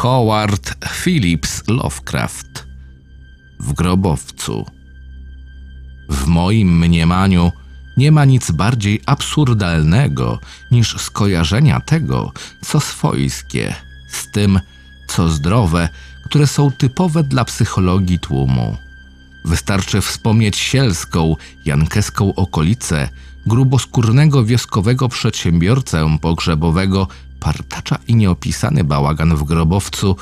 Howard Phillips Lovecraft w grobowcu. W moim mniemaniu nie ma nic bardziej absurdalnego niż skojarzenia tego, co swojskie, z tym, co zdrowe, które są typowe dla psychologii tłumu. Wystarczy wspomnieć sielską, jankeską okolicę, gruboskórnego wioskowego przedsiębiorcę pogrzebowego, partacza i nieopisany bałagan w grobowcu,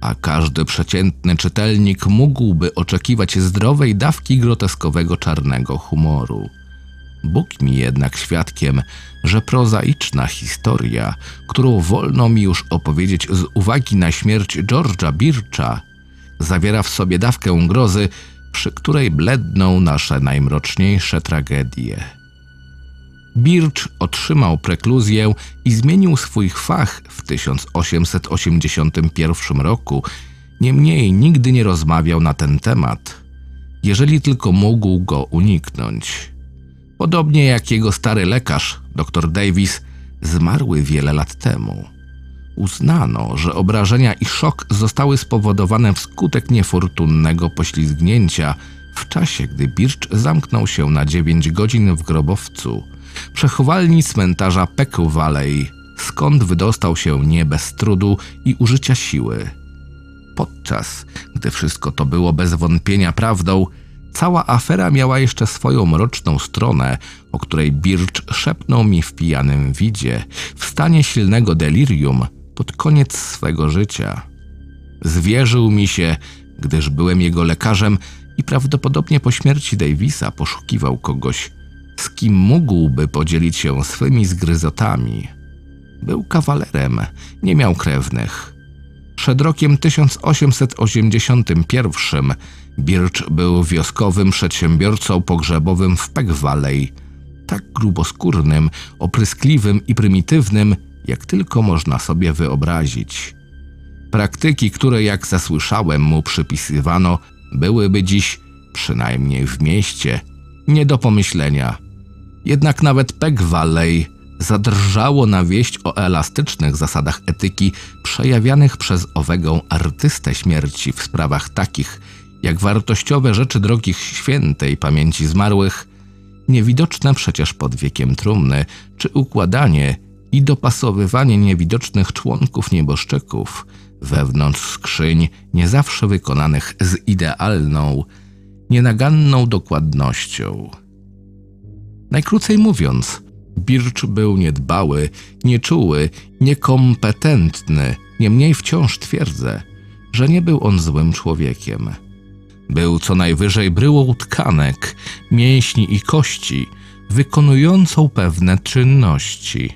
a każdy przeciętny czytelnik mógłby oczekiwać zdrowej dawki groteskowego czarnego humoru. Bóg mi jednak świadkiem, że prozaiczna historia, którą wolno mi już opowiedzieć z uwagi na śmierć George'a Bircha, zawiera w sobie dawkę grozy, przy której bledną nasze najmroczniejsze tragedie. Birch otrzymał prekluzję i zmienił swój fach w 1881 roku, niemniej nigdy nie rozmawiał na ten temat, jeżeli tylko mógł go uniknąć. Podobnie jak jego stary lekarz, dr Davis, zmarły wiele lat temu. Uznano, że obrażenia i szok zostały spowodowane wskutek niefortunnego poślizgnięcia w czasie, gdy Birch zamknął się na 9 godzin w grobowcu, przechowalni cmentarza Peck Valley, skąd wydostał się nie bez trudu i użycia siły. Podczas gdy wszystko to było bez wątpienia prawdą, Cała afera miała jeszcze swoją mroczną stronę, o której Birch szepnął mi w pijanym widzie, w stanie silnego delirium, pod koniec swego życia. Zwierzył mi się, gdyż byłem jego lekarzem i prawdopodobnie po śmierci Davisa poszukiwał kogoś, z kim mógłby podzielić się swymi zgryzotami. Był kawalerem, nie miał krewnych. Przed rokiem 1881 Birch był wioskowym przedsiębiorcą pogrzebowym w Peck Valley, tak gruboskórnym, opryskliwym i prymitywnym, jak tylko można sobie wyobrazić. Praktyki, które jak zasłyszałem mu przypisywano, byłyby dziś, przynajmniej w mieście, nie do pomyślenia. Jednak nawet Peck Valley zadrżało na wieść o elastycznych zasadach etyki przejawianych przez owego artystę śmierci w sprawach takich, jak wartościowe rzeczy drogich świętej pamięci zmarłych, niewidoczne przecież pod wiekiem trumny, czy układanie i dopasowywanie niewidocznych członków nieboszczyków wewnątrz skrzyń nie zawsze wykonanych z idealną, nienaganną dokładnością. Najkrócej mówiąc, Birch był niedbały, nieczuły, niekompetentny, niemniej wciąż twierdzę, że nie był on złym człowiekiem. Był co najwyżej bryłą tkanek, mięśni i kości, wykonującą pewne czynności.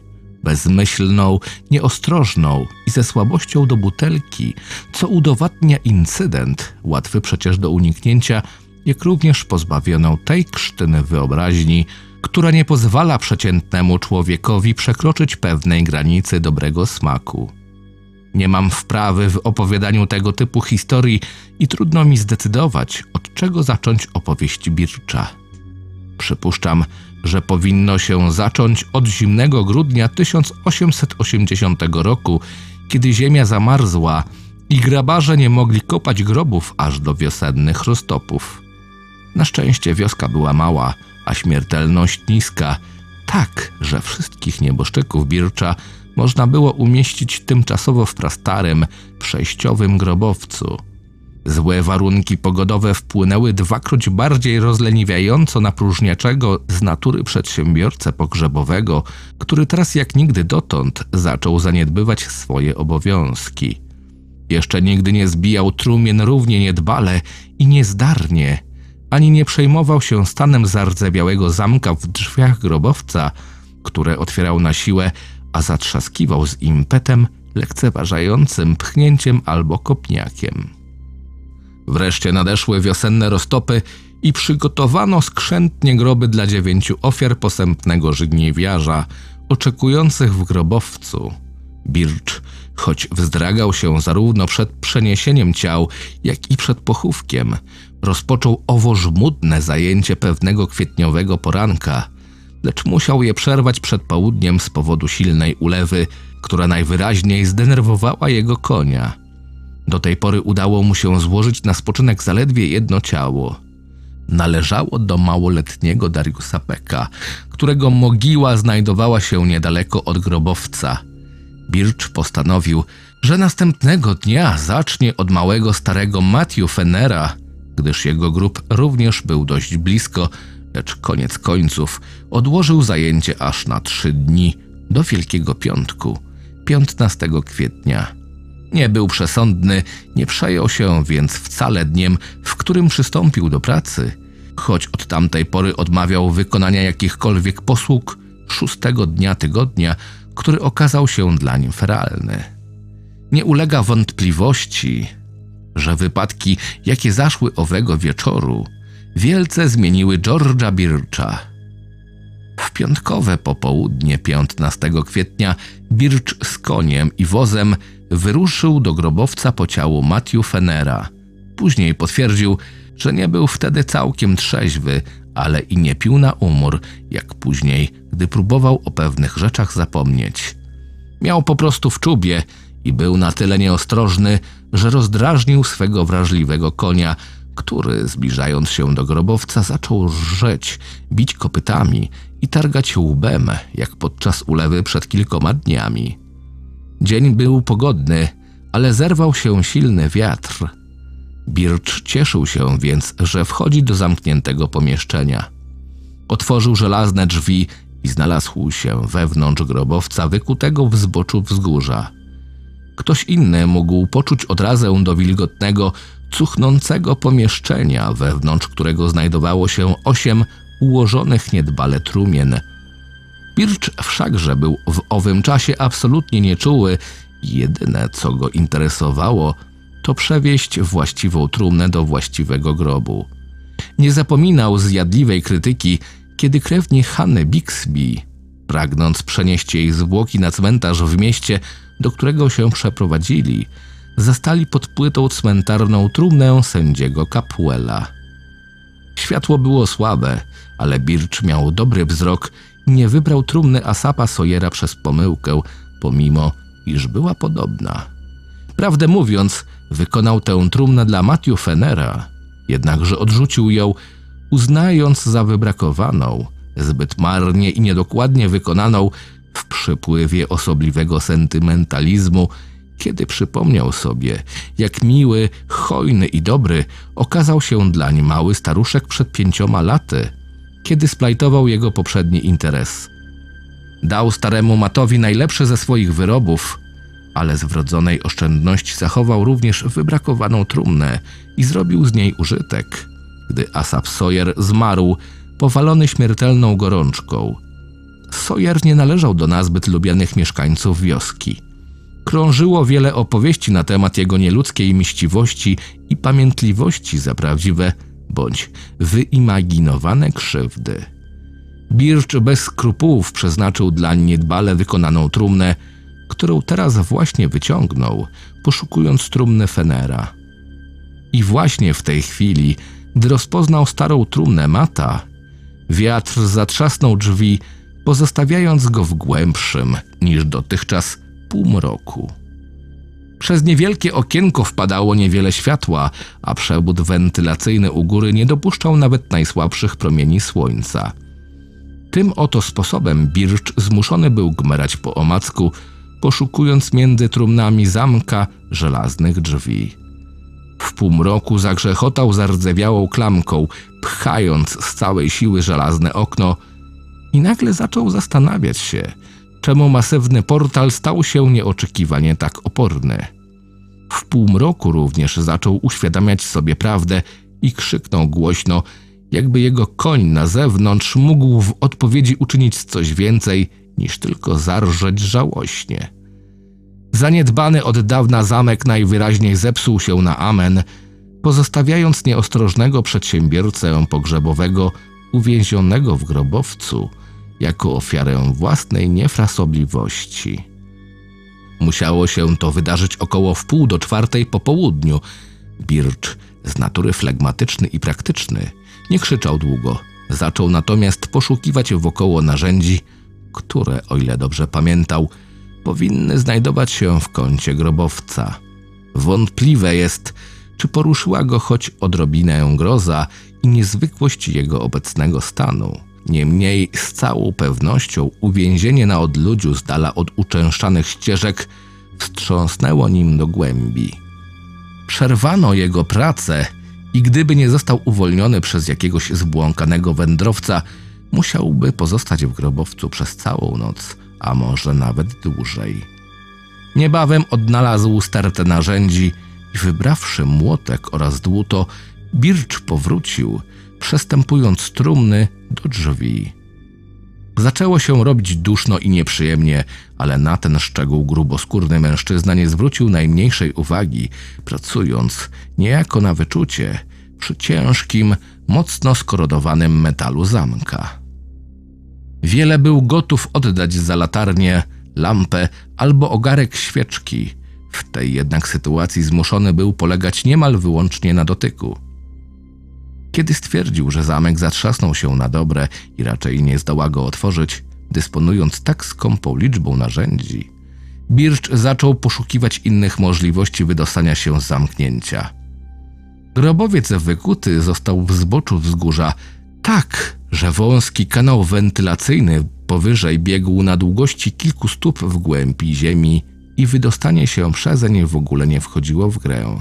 Bezmyślną, nieostrożną i ze słabością do butelki, co udowadnia incydent, łatwy przecież do uniknięcia, jak również pozbawioną tej krztyny wyobraźni, która nie pozwala przeciętnemu człowiekowi przekroczyć pewnej granicy dobrego smaku. Nie mam wprawy w opowiadaniu tego typu historii i trudno mi zdecydować, od czego zacząć opowieść Bircza. Przypuszczam, że powinno się zacząć od zimnego grudnia 1880 roku, kiedy ziemia zamarzła i grabarze nie mogli kopać grobów aż do wiosennych roztopów. Na szczęście wioska była mała, a śmiertelność niska, tak, że wszystkich nieboszczyków Bircza można było umieścić tymczasowo w prastarym, przejściowym grobowcu. Złe warunki pogodowe wpłynęły dwakroć bardziej rozleniwiająco na próżniaczego z natury przedsiębiorcę pogrzebowego, który teraz jak nigdy dotąd zaczął zaniedbywać swoje obowiązki. Jeszcze nigdy nie zbijał trumien równie niedbale i niezdarnie, ani nie przejmował się stanem zardzewiałego zamka w drzwiach grobowca, które otwierał na siłę, a zatrzaskiwał z impetem lekceważającym pchnięciem albo kopniakiem. Wreszcie nadeszły wiosenne roztopy i przygotowano skrzętnie groby dla dziewięciu ofiar posępnego żygniewiarza, oczekujących w grobowcu. Birch, choć wzdragał się zarówno przed przeniesieniem ciał, jak i przed pochówkiem, rozpoczął owo żmudne zajęcie pewnego kwietniowego poranka – lecz musiał je przerwać przed południem z powodu silnej ulewy, która najwyraźniej zdenerwowała jego konia. Do tej pory udało mu się złożyć na spoczynek zaledwie jedno ciało. Należało do małoletniego Dariusa Peka, którego mogiła znajdowała się niedaleko od grobowca. Birch postanowił, że następnego dnia zacznie od małego starego Matthew Fenera, gdyż jego grób również był dość blisko, lecz koniec końców odłożył zajęcie aż na trzy dni do Wielkiego Piątku, 15 kwietnia. Nie był przesądny, nie przejął się więc wcale dniem, w którym przystąpił do pracy, choć od tamtej pory odmawiał wykonania jakichkolwiek posług szóstego dnia tygodnia, który okazał się dla nim feralny. Nie ulega wątpliwości, że wypadki, jakie zaszły owego wieczoru, wielce zmieniły George'a Bircha. W piątkowe popołudnie 15 kwietnia Birch z koniem i wozem wyruszył do grobowca po ciału Matthew Fenera. Później potwierdził, że nie był wtedy całkiem trzeźwy, ale i nie pił na umór, jak później, gdy próbował o pewnych rzeczach zapomnieć. Miał po prostu w czubie i był na tyle nieostrożny, że rozdrażnił swego wrażliwego konia, który, zbliżając się do grobowca, zaczął rżeć, bić kopytami i targać łbem, jak podczas ulewy przed kilkoma dniami. Dzień był pogodny, ale zerwał się silny wiatr. Birch cieszył się więc, że wchodzi do zamkniętego pomieszczenia. Otworzył żelazne drzwi i znalazł się wewnątrz grobowca wykutego w zboczu wzgórza. Ktoś inny mógł poczuć odrazę do wilgotnego, cuchnącego pomieszczenia, wewnątrz którego znajdowało się osiem ułożonych niedbale trumien. Birch wszakże był w owym czasie absolutnie nieczuły jedyne, co go interesowało, to przewieźć właściwą trumnę do właściwego grobu. Nie zapominał zjadliwej krytyki, kiedy krewni Hanny Bixby, pragnąc przenieść jej zwłoki na cmentarz w mieście, do którego się przeprowadzili, zastali pod płytą cmentarną trumnę sędziego Capuela. Światło było słabe, ale Birch miał dobry wzrok i nie wybrał trumny Asapa Sojera przez pomyłkę, pomimo iż była podobna. Prawdę mówiąc, wykonał tę trumnę dla Matthew Fenera, jednakże odrzucił ją, uznając za wybrakowaną, zbyt marnie i niedokładnie wykonaną w przypływie osobliwego sentymentalizmu, kiedy przypomniał sobie, jak miły, hojny i dobry okazał się dlań mały staruszek przed pięcioma laty, kiedy splajtował jego poprzedni interes. Dał staremu Matowi najlepsze ze swoich wyrobów, ale z wrodzonej oszczędności zachował również wybrakowaną trumnę i zrobił z niej użytek. Gdy Asap Sawyer zmarł, powalony śmiertelną gorączką. Sawyer nie należał do nazbyt lubianych mieszkańców wioski. Krążyło wiele opowieści na temat jego nieludzkiej miściwości i pamiętliwości za prawdziwe bądź wyimaginowane krzywdy. Birch bez skrupułów przeznaczył dla niedbale wykonaną trumnę, którą teraz właśnie wyciągnął, poszukując trumny Fenera. I właśnie w tej chwili, gdy rozpoznał starą trumnę Mata, wiatr zatrzasnął drzwi, pozostawiając go w głębszym niż dotychczas półmroku. Przez niewielkie okienko wpadało niewiele światła, a przebud wentylacyjny u góry nie dopuszczał nawet najsłabszych promieni słońca. Tym oto sposobem Birch zmuszony był gmerać po omacku, poszukując między trumnami zamka żelaznych drzwi. W półmroku zagrzechotał zardzewiałą klamką, pchając z całej siły żelazne okno i nagle zaczął zastanawiać się – czemu masywny portal stał się nieoczekiwanie tak oporny. W półmroku również zaczął uświadamiać sobie prawdę i krzyknął głośno, jakby jego koń na zewnątrz mógł w odpowiedzi uczynić coś więcej niż tylko zarżeć żałośnie. Zaniedbany od dawna zamek najwyraźniej zepsuł się na amen, pozostawiając nieostrożnego przedsiębiorcę pogrzebowego uwięzionego w grobowcu – jako ofiarę własnej niefrasobliwości. Musiało się to wydarzyć około wpół do czwartej po południu. Birch, z natury flegmatyczny i praktyczny, nie krzyczał długo. Zaczął natomiast poszukiwać wokoło narzędzi, które, o ile dobrze pamiętał, powinny znajdować się w kącie grobowca. Wątpliwe jest, czy poruszyła go choć odrobinę groza i niezwykłość jego obecnego stanu. Niemniej z całą pewnością uwięzienie na odludziu z dala od uczęszczanych ścieżek wstrząsnęło nim do głębi. Przerwano jego pracę i gdyby nie został uwolniony przez jakiegoś zbłąkanego wędrowca, musiałby pozostać w grobowcu przez całą noc, a może nawet dłużej. Niebawem odnalazł stertę narzędzi i wybrawszy młotek oraz dłuto, Bircz powrócił, przestępując trumny do drzwi. Zaczęło się robić duszno i nieprzyjemnie, ale na ten szczegół gruboskórny mężczyzna nie zwrócił najmniejszej uwagi, pracując niejako na wyczucie przy ciężkim, mocno skorodowanym metalu zamka. Wiele był gotów oddać za latarnię, lampę albo ogarek świeczki. W tej jednak sytuacji zmuszony był polegać niemal wyłącznie na dotyku. Kiedy stwierdził, że zamek zatrzasnął się na dobre i raczej nie zdoła go otworzyć, dysponując tak skąpą liczbą narzędzi, Bircz zaczął poszukiwać innych możliwości wydostania się z zamknięcia. Grobowiec wykuty został w zboczu wzgórza tak, że wąski kanał wentylacyjny powyżej biegł na długości kilku stóp w głębi ziemi i wydostanie się przezeń w ogóle nie wchodziło w grę.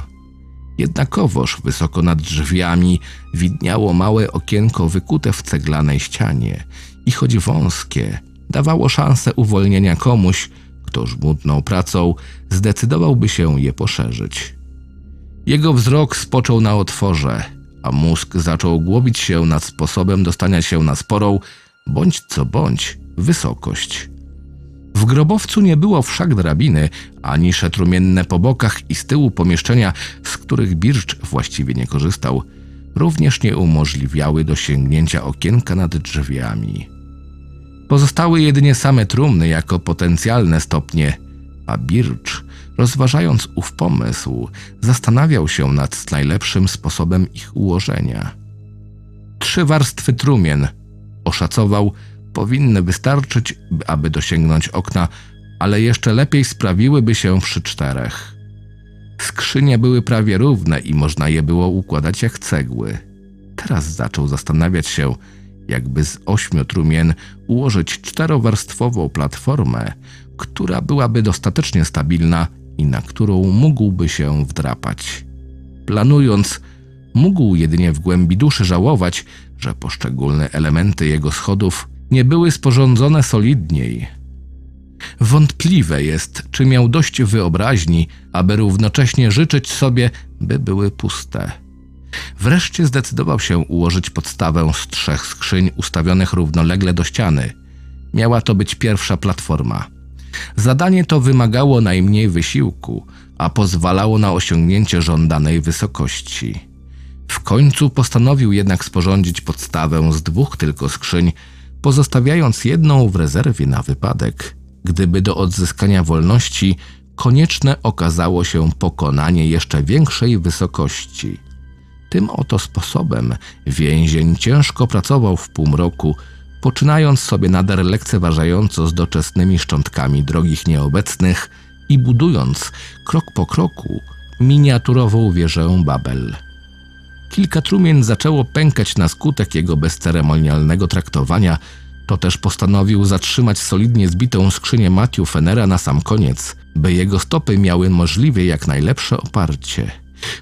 Jednakowoż wysoko nad drzwiami widniało małe okienko wykute w ceglanej ścianie i choć wąskie, dawało szansę uwolnienia komuś, kto żmudną pracą zdecydowałby się je poszerzyć. Jego wzrok spoczął na otworze, a mózg zaczął głowić się nad sposobem dostania się na sporą, bądź co bądź, wysokość. W grobowcu nie było wszak drabiny, ani szetrumienne po bokach i z tyłu pomieszczenia, z których Bircz właściwie nie korzystał, również nie umożliwiały dosięgnięcia okienka nad drzwiami. Pozostały jedynie same trumny jako potencjalne stopnie, a Bircz, rozważając ów pomysł, zastanawiał się nad najlepszym sposobem ich ułożenia. Trzy warstwy trumien oszacował powinny wystarczyć, aby dosięgnąć okna, ale jeszcze lepiej sprawiłyby się przy czterech. Skrzynie były prawie równe i można je było układać jak cegły. Teraz zaczął zastanawiać się, jakby z ośmiu trumien ułożyć czterowarstwową platformę, która byłaby dostatecznie stabilna i na którą mógłby się wdrapać. Planując, mógł jedynie w głębi duszy żałować, że poszczególne elementy jego schodów nie były sporządzone solidniej. Wątpliwe jest, czy miał dość wyobraźni, aby równocześnie życzyć sobie, by były puste. Wreszcie zdecydował się ułożyć podstawę z trzech skrzyń ustawionych równolegle do ściany. Miała to być pierwsza platforma. Zadanie to wymagało najmniej wysiłku, a pozwalało na osiągnięcie żądanej wysokości. W końcu postanowił jednak sporządzić podstawę z dwóch tylko skrzyń, pozostawiając jedną w rezerwie na wypadek, gdyby do odzyskania wolności konieczne okazało się pokonanie jeszcze większej wysokości. Tym oto sposobem więzień ciężko pracował w półmroku, poczynając sobie nader lekceważająco z doczesnymi szczątkami drogich nieobecnych i budując krok po kroku miniaturową wieżę Babel. Kilka trumien zaczęło pękać na skutek jego bezceremonialnego traktowania, to też postanowił zatrzymać solidnie zbitą skrzynię Matthew Fenera na sam koniec, by jego stopy miały możliwie jak najlepsze oparcie.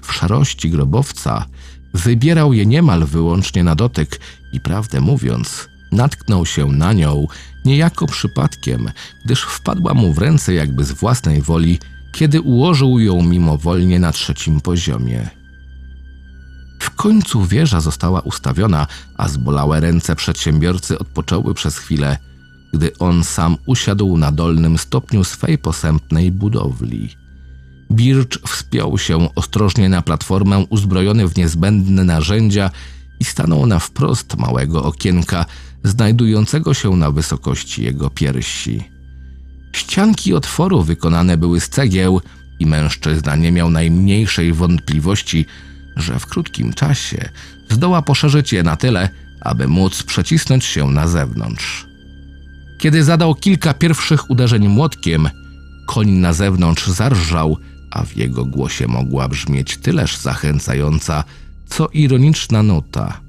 W szarości grobowca wybierał je niemal wyłącznie na dotyk i prawdę mówiąc, natknął się na nią niejako przypadkiem, gdyż wpadła mu w ręce jakby z własnej woli, kiedy ułożył ją mimowolnie na trzecim poziomie. W końcu wieża została ustawiona, a zbolałe ręce przedsiębiorcy odpoczęły przez chwilę, gdy on sam usiadł na dolnym stopniu swej posępnej budowli. Bircz wspiął się ostrożnie na platformę uzbrojony w niezbędne narzędzia i stanął na wprost małego okienka, znajdującego się na wysokości jego piersi. Ścianki otworu wykonane były z cegieł i mężczyzna nie miał najmniejszej wątpliwości, że w krótkim czasie zdoła poszerzyć je na tyle, aby móc przecisnąć się na zewnątrz. Kiedy zadał kilka pierwszych uderzeń młotkiem, Koń na zewnątrz zarżał, a w jego głosie mogła brzmieć tyleż zachęcająca, co ironiczna nota.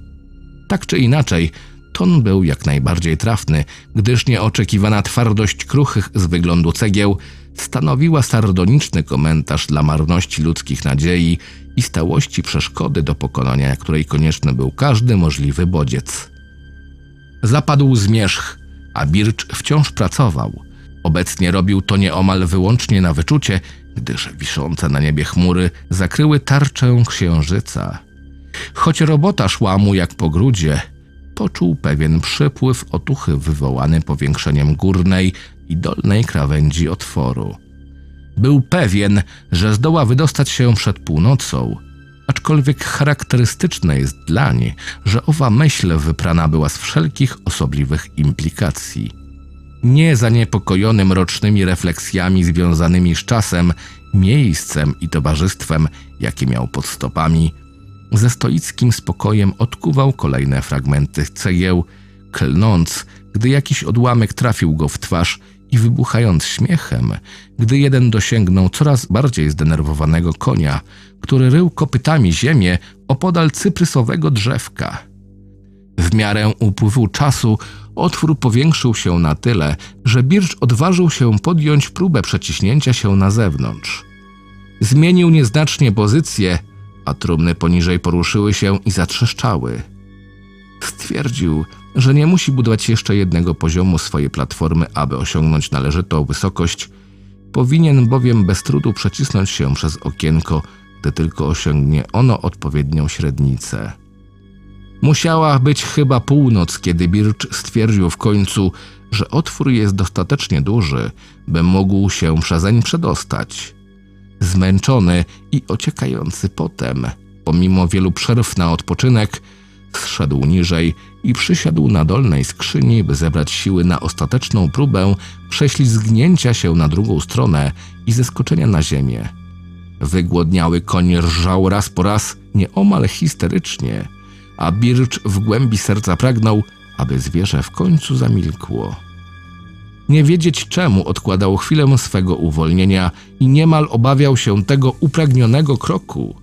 Tak czy inaczej, ton był jak najbardziej trafny, gdyż nieoczekiwana twardość kruchych z wyglądu cegieł stanowiła sardoniczny komentarz dla marności ludzkich nadziei i stałości przeszkody do pokonania, której konieczny był każdy możliwy bodziec. Zapadł zmierzch, a Bircz wciąż pracował. Obecnie robił to nieomal wyłącznie na wyczucie, gdyż wiszące na niebie chmury zakryły tarczę księżyca. Choć robota szła mu jak po grudzie, poczuł pewien przypływ otuchy wywołany powiększeniem górnej i dolnej krawędzi otworu. Był pewien, że zdoła wydostać się przed północą, aczkolwiek charakterystyczne jest dlań, że owa myśl wyprana była z wszelkich osobliwych implikacji. Nie zaniepokojony mrocznymi refleksjami związanymi z czasem, miejscem i towarzystwem, jakie miał pod stopami, ze stoickim spokojem odkuwał kolejne fragmenty cegieł, klnąc, gdy jakiś odłamek trafił go w twarz i wybuchając śmiechem, gdy jeden dosięgnął coraz bardziej zdenerwowanego konia, który rył kopytami ziemię opodal cyprysowego drzewka. W miarę upływu czasu otwór powiększył się na tyle, że Bircz odważył się podjąć próbę przeciśnięcia się na zewnątrz. Zmienił nieznacznie pozycję, a trumny poniżej poruszyły się i zatrzeszczały. Stwierdził, że nie musi budować jeszcze jednego poziomu swojej platformy, aby osiągnąć należytą wysokość, powinien bowiem bez trudu przecisnąć się przez okienko, gdy tylko osiągnie ono odpowiednią średnicę. Musiała być chyba północ, kiedy Birch stwierdził w końcu, że otwór jest dostatecznie duży, by mógł się przezeń przedostać. Zmęczony i ociekający potem, pomimo wielu przerw na odpoczynek, zszedł niżej i przysiadł na dolnej skrzyni, by zebrać siły na ostateczną próbę prześlizgnięcia się na drugą stronę i zeskoczenia na ziemię. Wygłodniały koń rżał raz po raz nieomal histerycznie, a Bircz w głębi serca pragnął, aby zwierzę w końcu zamilkło. Nie wiedzieć czemu odkładał chwilę swego uwolnienia i niemal obawiał się tego upragnionego kroku.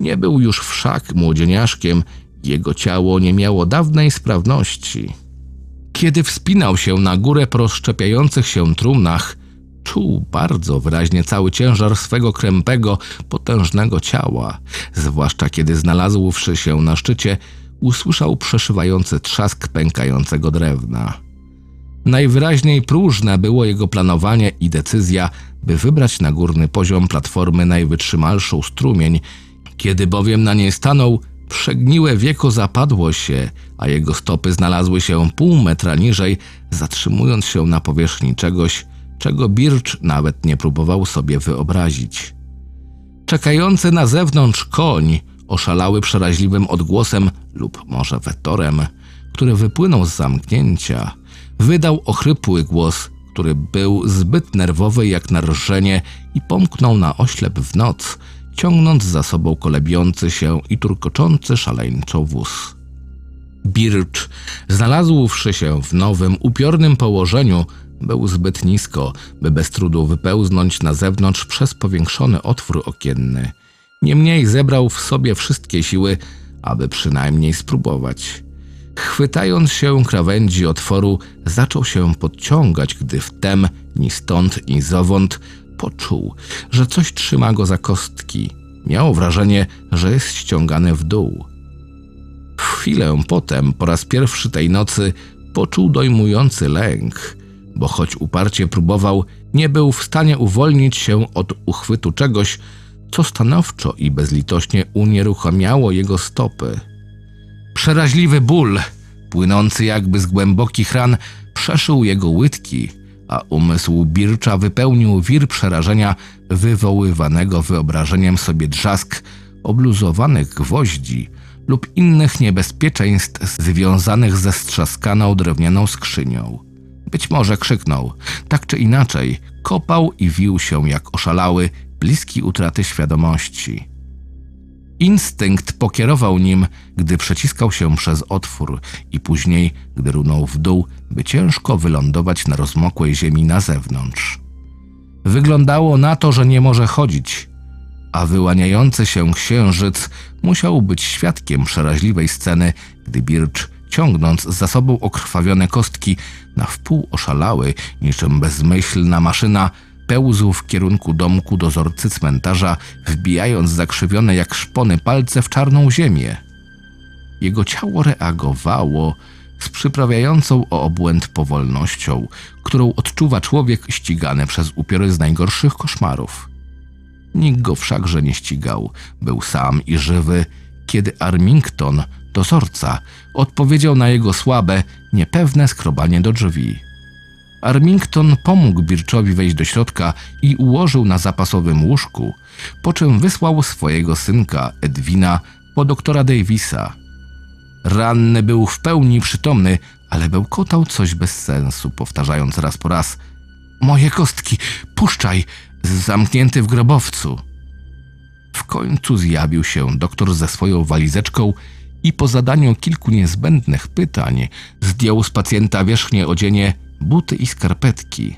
Nie był już wszak młodzieniaszkiem, jego ciało nie miało dawnej sprawności. Kiedy wspinał się na górę po rozszczepiających się trumnach, czuł bardzo wyraźnie cały ciężar swego krępego, potężnego ciała, zwłaszcza kiedy znalazłszy się na szczycie, usłyszał przeszywający trzask pękającego drewna. Najwyraźniej próżne było jego planowanie i decyzja, by wybrać na górny poziom platformy najwytrzymalszą strumień, kiedy bowiem na niej stanął, przegniłe wieko zapadło się, a jego stopy znalazły się pół metra niżej, zatrzymując się na powierzchni czegoś, czego Bircz nawet nie próbował sobie wyobrazić. Czekający na zewnątrz koń, oszalały przeraźliwym odgłosem lub może wetorem, który wypłynął z zamknięcia, wydał ochrypły głos, który był zbyt nerwowy jak na rżenie i pomknął na oślep w noc, ciągnąc za sobą kolebiący się i turkoczący szaleńczo wóz. Bircz, znalazłszy się w nowym, upiornym położeniu, był zbyt nisko, by bez trudu wypełznąć na zewnątrz przez powiększony otwór okienny. Niemniej zebrał w sobie wszystkie siły, aby przynajmniej spróbować. Chwytając się krawędzi otworu, zaczął się podciągać, gdy wtem ni stąd, ni zowąd poczuł, że coś trzyma go za kostki. Miał wrażenie, że jest ściągany w dół. W chwilę potem, po raz pierwszy tej nocy, poczuł dojmujący lęk, bo choć uparcie próbował, nie był w stanie uwolnić się od uchwytu czegoś, co stanowczo i bezlitośnie unieruchamiało jego stopy. Przeraźliwy ból, płynący jakby z głębokich ran, przeszył jego łydki, a umysł Bircza wypełnił wir przerażenia wywoływanego wyobrażeniem sobie drzask obluzowanych gwoździ lub innych niebezpieczeństw związanych ze strzaskaną drewnianą skrzynią. Być może krzyknął. Tak czy inaczej, kopał i wił się jak oszalały, bliski utraty świadomości. Instynkt pokierował nim, gdy przeciskał się przez otwór i później, gdy runął w dół, by ciężko wylądować na rozmokłej ziemi na zewnątrz. Wyglądało na to, że nie może chodzić, a wyłaniający się księżyc musiał być świadkiem przeraźliwej sceny, gdy Birch, ciągnąc za sobą okrwawione kostki, na wpół oszalały, niczym bezmyślna maszyna, pełzł w kierunku domku dozorcy cmentarza, wbijając zakrzywione jak szpony palce w czarną ziemię. Jego ciało reagowało z przyprawiającą o obłęd powolnością, którą odczuwa człowiek ścigany przez upiory z najgorszych koszmarów. Nikt go wszakże nie ścigał, był sam i żywy, kiedy Armington, dozorca, odpowiedział na jego słabe, niepewne skrobanie do drzwi. Armington pomógł Birczowi wejść do środka i ułożył na zapasowym łóżku, po czym wysłał swojego synka Edwina po doktora Davisa. Ranny był w pełni przytomny, ale bełkotał coś bez sensu, powtarzając raz po raz: Moje kostki, puszczaj, zamknięty w grobowcu. W końcu zjawił się doktor ze swoją walizeczką i po zadaniu kilku niezbędnych pytań zdjął z pacjenta wierzchnie odzienie, buty i skarpetki.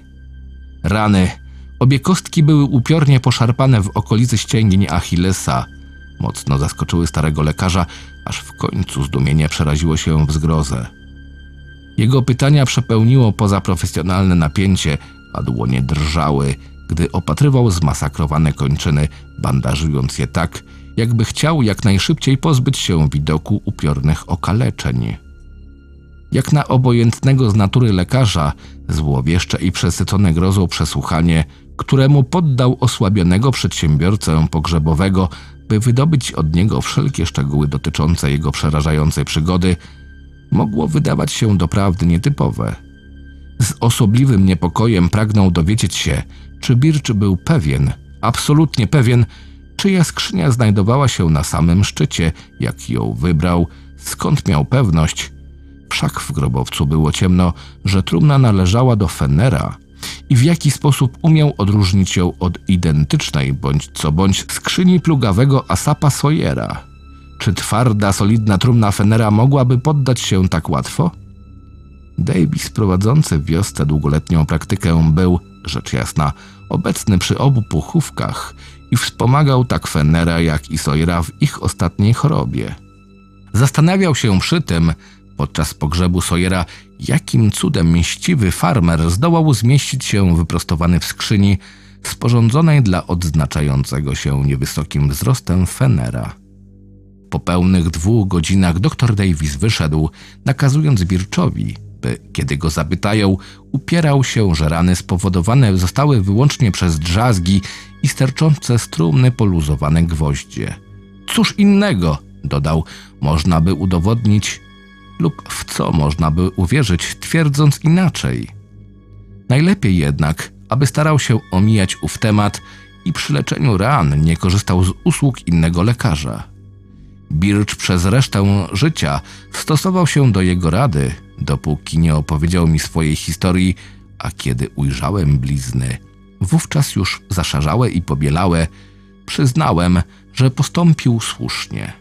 Rany. Obie kostki były upiornie poszarpane w okolicy ścięgni Achillesa. Mocno zaskoczyły starego lekarza, aż w końcu zdumienie przeraziło się w zgrozę. Jego pytania przepełniło pozaprofesjonalne napięcie, a dłonie drżały, gdy opatrywał zmasakrowane kończyny, bandażując je tak, jakby chciał jak najszybciej pozbyć się widoku upiornych okaleczeń. Jak na obojętnego z natury lekarza, złowieszcze i przesycone grozą przesłuchanie, któremu poddał osłabionego przedsiębiorcę pogrzebowego, by wydobyć od niego wszelkie szczegóły dotyczące jego przerażającej przygody, mogło wydawać się doprawdy nietypowe. Z osobliwym niepokojem pragnął dowiedzieć się, czy Birch był pewien, absolutnie pewien, czyja skrzynia znajdowała się na samym szczycie, jak ją wybrał, skąd miał pewność. Wszak w grobowcu było ciemno, że trumna należała do Fenera i w jaki sposób umiał odróżnić ją od identycznej bądź co bądź skrzyni plugawego Asapa Sawyera. Czy twarda, solidna trumna Fenera mogłaby poddać się tak łatwo? Davis, prowadzący w wiosce długoletnią praktykę, był, rzecz jasna, obecny przy obu puchówkach i wspomagał tak Fennera jak i Sawyera w ich ostatniej chorobie. Zastanawiał się przy tym, podczas pogrzebu Sawyera, jakim cudem mściwy farmer zdołał zmieścić się wyprostowany w skrzyni sporządzonej dla odznaczającego się niewysokim wzrostem Fennera. Po pełnych dwóch godzinach dr Davis wyszedł, nakazując Birczowi, by, kiedy go zapytają, upierał się, że rany spowodowane zostały wyłącznie przez drzazgi i sterczące z trumny poluzowane gwoździe. Cóż innego, dodał, można by udowodnić, lub w co można by uwierzyć, twierdząc inaczej. Najlepiej jednak, aby starał się omijać ów temat i przy leczeniu ran nie korzystał z usług innego lekarza. Birch przez resztę życia stosował się do jego rady, dopóki nie opowiedział mi swojej historii, a kiedy ujrzałem blizny, wówczas już zaszarzałe i pobielałe, przyznałem, że postąpił słusznie.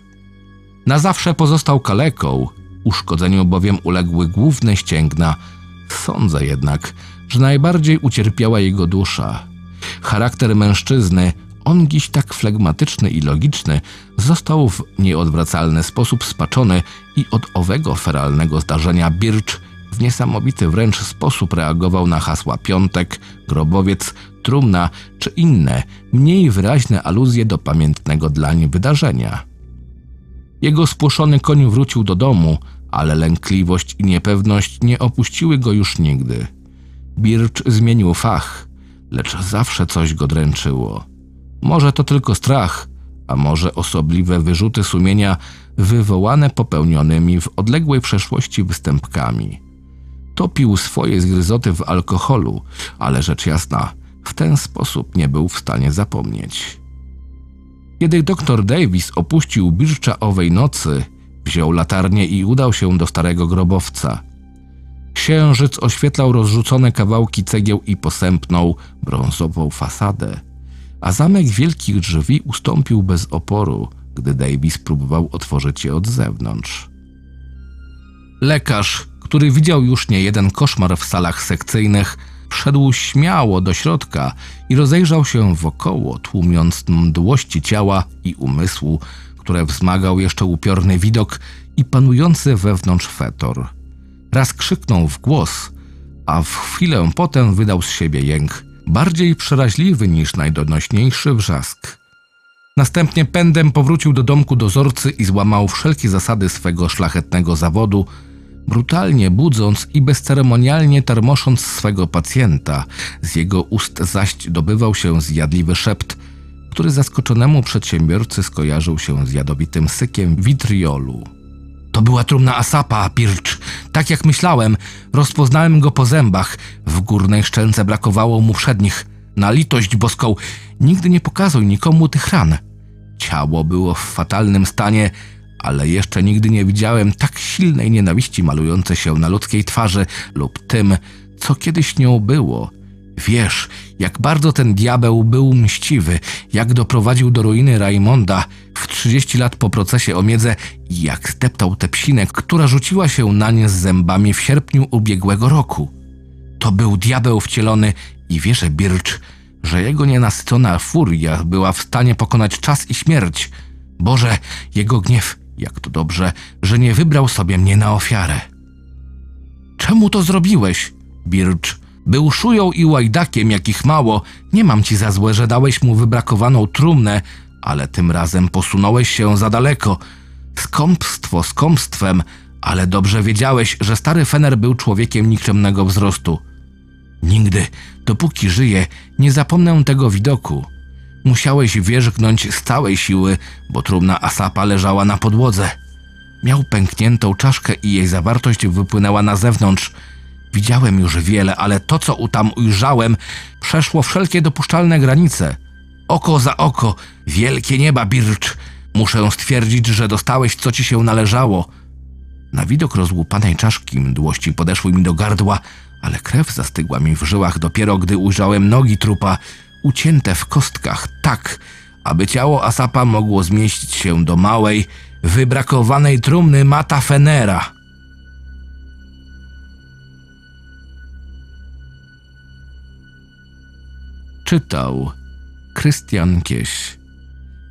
Na zawsze pozostał kaleką, uszkodzeniu bowiem uległy główne ścięgna. Sądzę jednak, że najbardziej ucierpiała jego dusza. Charakter mężczyzny, on dziś tak flegmatyczny i logiczny, został w nieodwracalny sposób spaczony i od owego feralnego zdarzenia Birch w niesamowity wręcz sposób reagował na hasła piątek, grobowiec, trumna czy inne, mniej wyraźne aluzje do pamiętnego dlań wydarzenia. Jego spłoszony koń wrócił do domu, ale lękliwość i niepewność nie opuściły go już nigdy. Birch zmienił fach, lecz zawsze coś go dręczyło. Może to tylko strach, a może osobliwe wyrzuty sumienia wywołane popełnionymi w odległej przeszłości występkami. Topił swoje zgryzoty w alkoholu, ale rzecz jasna, w ten sposób nie był w stanie zapomnieć. Kiedy dr Davis opuścił Bircza owej nocy, wziął latarnię i udał się do starego grobowca. Księżyc oświetlał rozrzucone kawałki cegieł i posępną, brązową fasadę, a zamek wielkich drzwi ustąpił bez oporu, gdy Davis próbował otworzyć je od zewnątrz. Lekarz, który widział już nie jeden koszmar w salach sekcyjnych, Wszedł śmiało do środka i rozejrzał się wokoło, tłumiąc mdłości ciała i umysłu, które wzmagał jeszcze upiorny widok i panujący wewnątrz fetor. Raz krzyknął w głos, a w chwilę potem wydał z siebie jęk, bardziej przeraźliwy niż najdonośniejszy wrzask. Następnie pędem powrócił do domku dozorcy i złamał wszelkie zasady swego szlachetnego zawodu, brutalnie budząc i bezceremonialnie termosząc swego pacjenta. Z jego ust zaś dobywał się zjadliwy szept, który zaskoczonemu przedsiębiorcy skojarzył się z jadowitym sykiem witriolu. To była trumna Asapa, Pircz. Tak jak myślałem, rozpoznałem go po zębach. W górnej szczęce brakowało mu przednich. Na litość boską, nigdy nie pokazuj nikomu tych ran. Ciało było w fatalnym stanie, ale jeszcze nigdy nie widziałem tak silnej nienawiści malującej się na ludzkiej twarzy lub tym, co kiedyś nią było. Wiesz, jak bardzo ten diabeł był mściwy, jak doprowadził do ruiny Raimonda w 30 lat po procesie o miedzę i jak zdeptał tę psinę, która rzuciła się na nie z zębami w sierpniu ubiegłego roku. To był diabeł wcielony i wierzę, Bircz, że jego nienasycona furia była w stanie pokonać czas i śmierć. Boże, jego gniew, jak to dobrze, że nie wybrał sobie mnie na ofiarę. Czemu to zrobiłeś, Bircz? Był szują i łajdakiem, jakich mało. Nie mam ci za złe, że dałeś mu wybrakowaną trumnę, ale tym razem posunąłeś się za daleko. Skąpstwo skąpstwem, ale dobrze wiedziałeś, że stary Fener był człowiekiem nikczemnego wzrostu. Nigdy, dopóki żyję, nie zapomnę tego widoku. Musiałeś wierzgnąć z całej siły, bo trumna Asapa leżała na podłodze. Miał pękniętą czaszkę i jej zawartość wypłynęła na zewnątrz. Widziałem już wiele, ale to, co tam ujrzałem, przeszło wszelkie dopuszczalne granice. Oko za oko, wielkie nieba, Bircz. Muszę stwierdzić, że dostałeś, co ci się należało. Na widok rozłupanej czaszki mdłości podeszły mi do gardła, ale krew zastygła mi w żyłach dopiero, gdy ujrzałem nogi trupa, ucięte w kostkach tak, aby ciało Asapa mogło zmieścić się do małej, wybrakowanej trumny Mata Fenera. Czytał Krystian Kieś.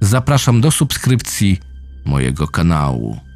Zapraszam do subskrypcji mojego kanału.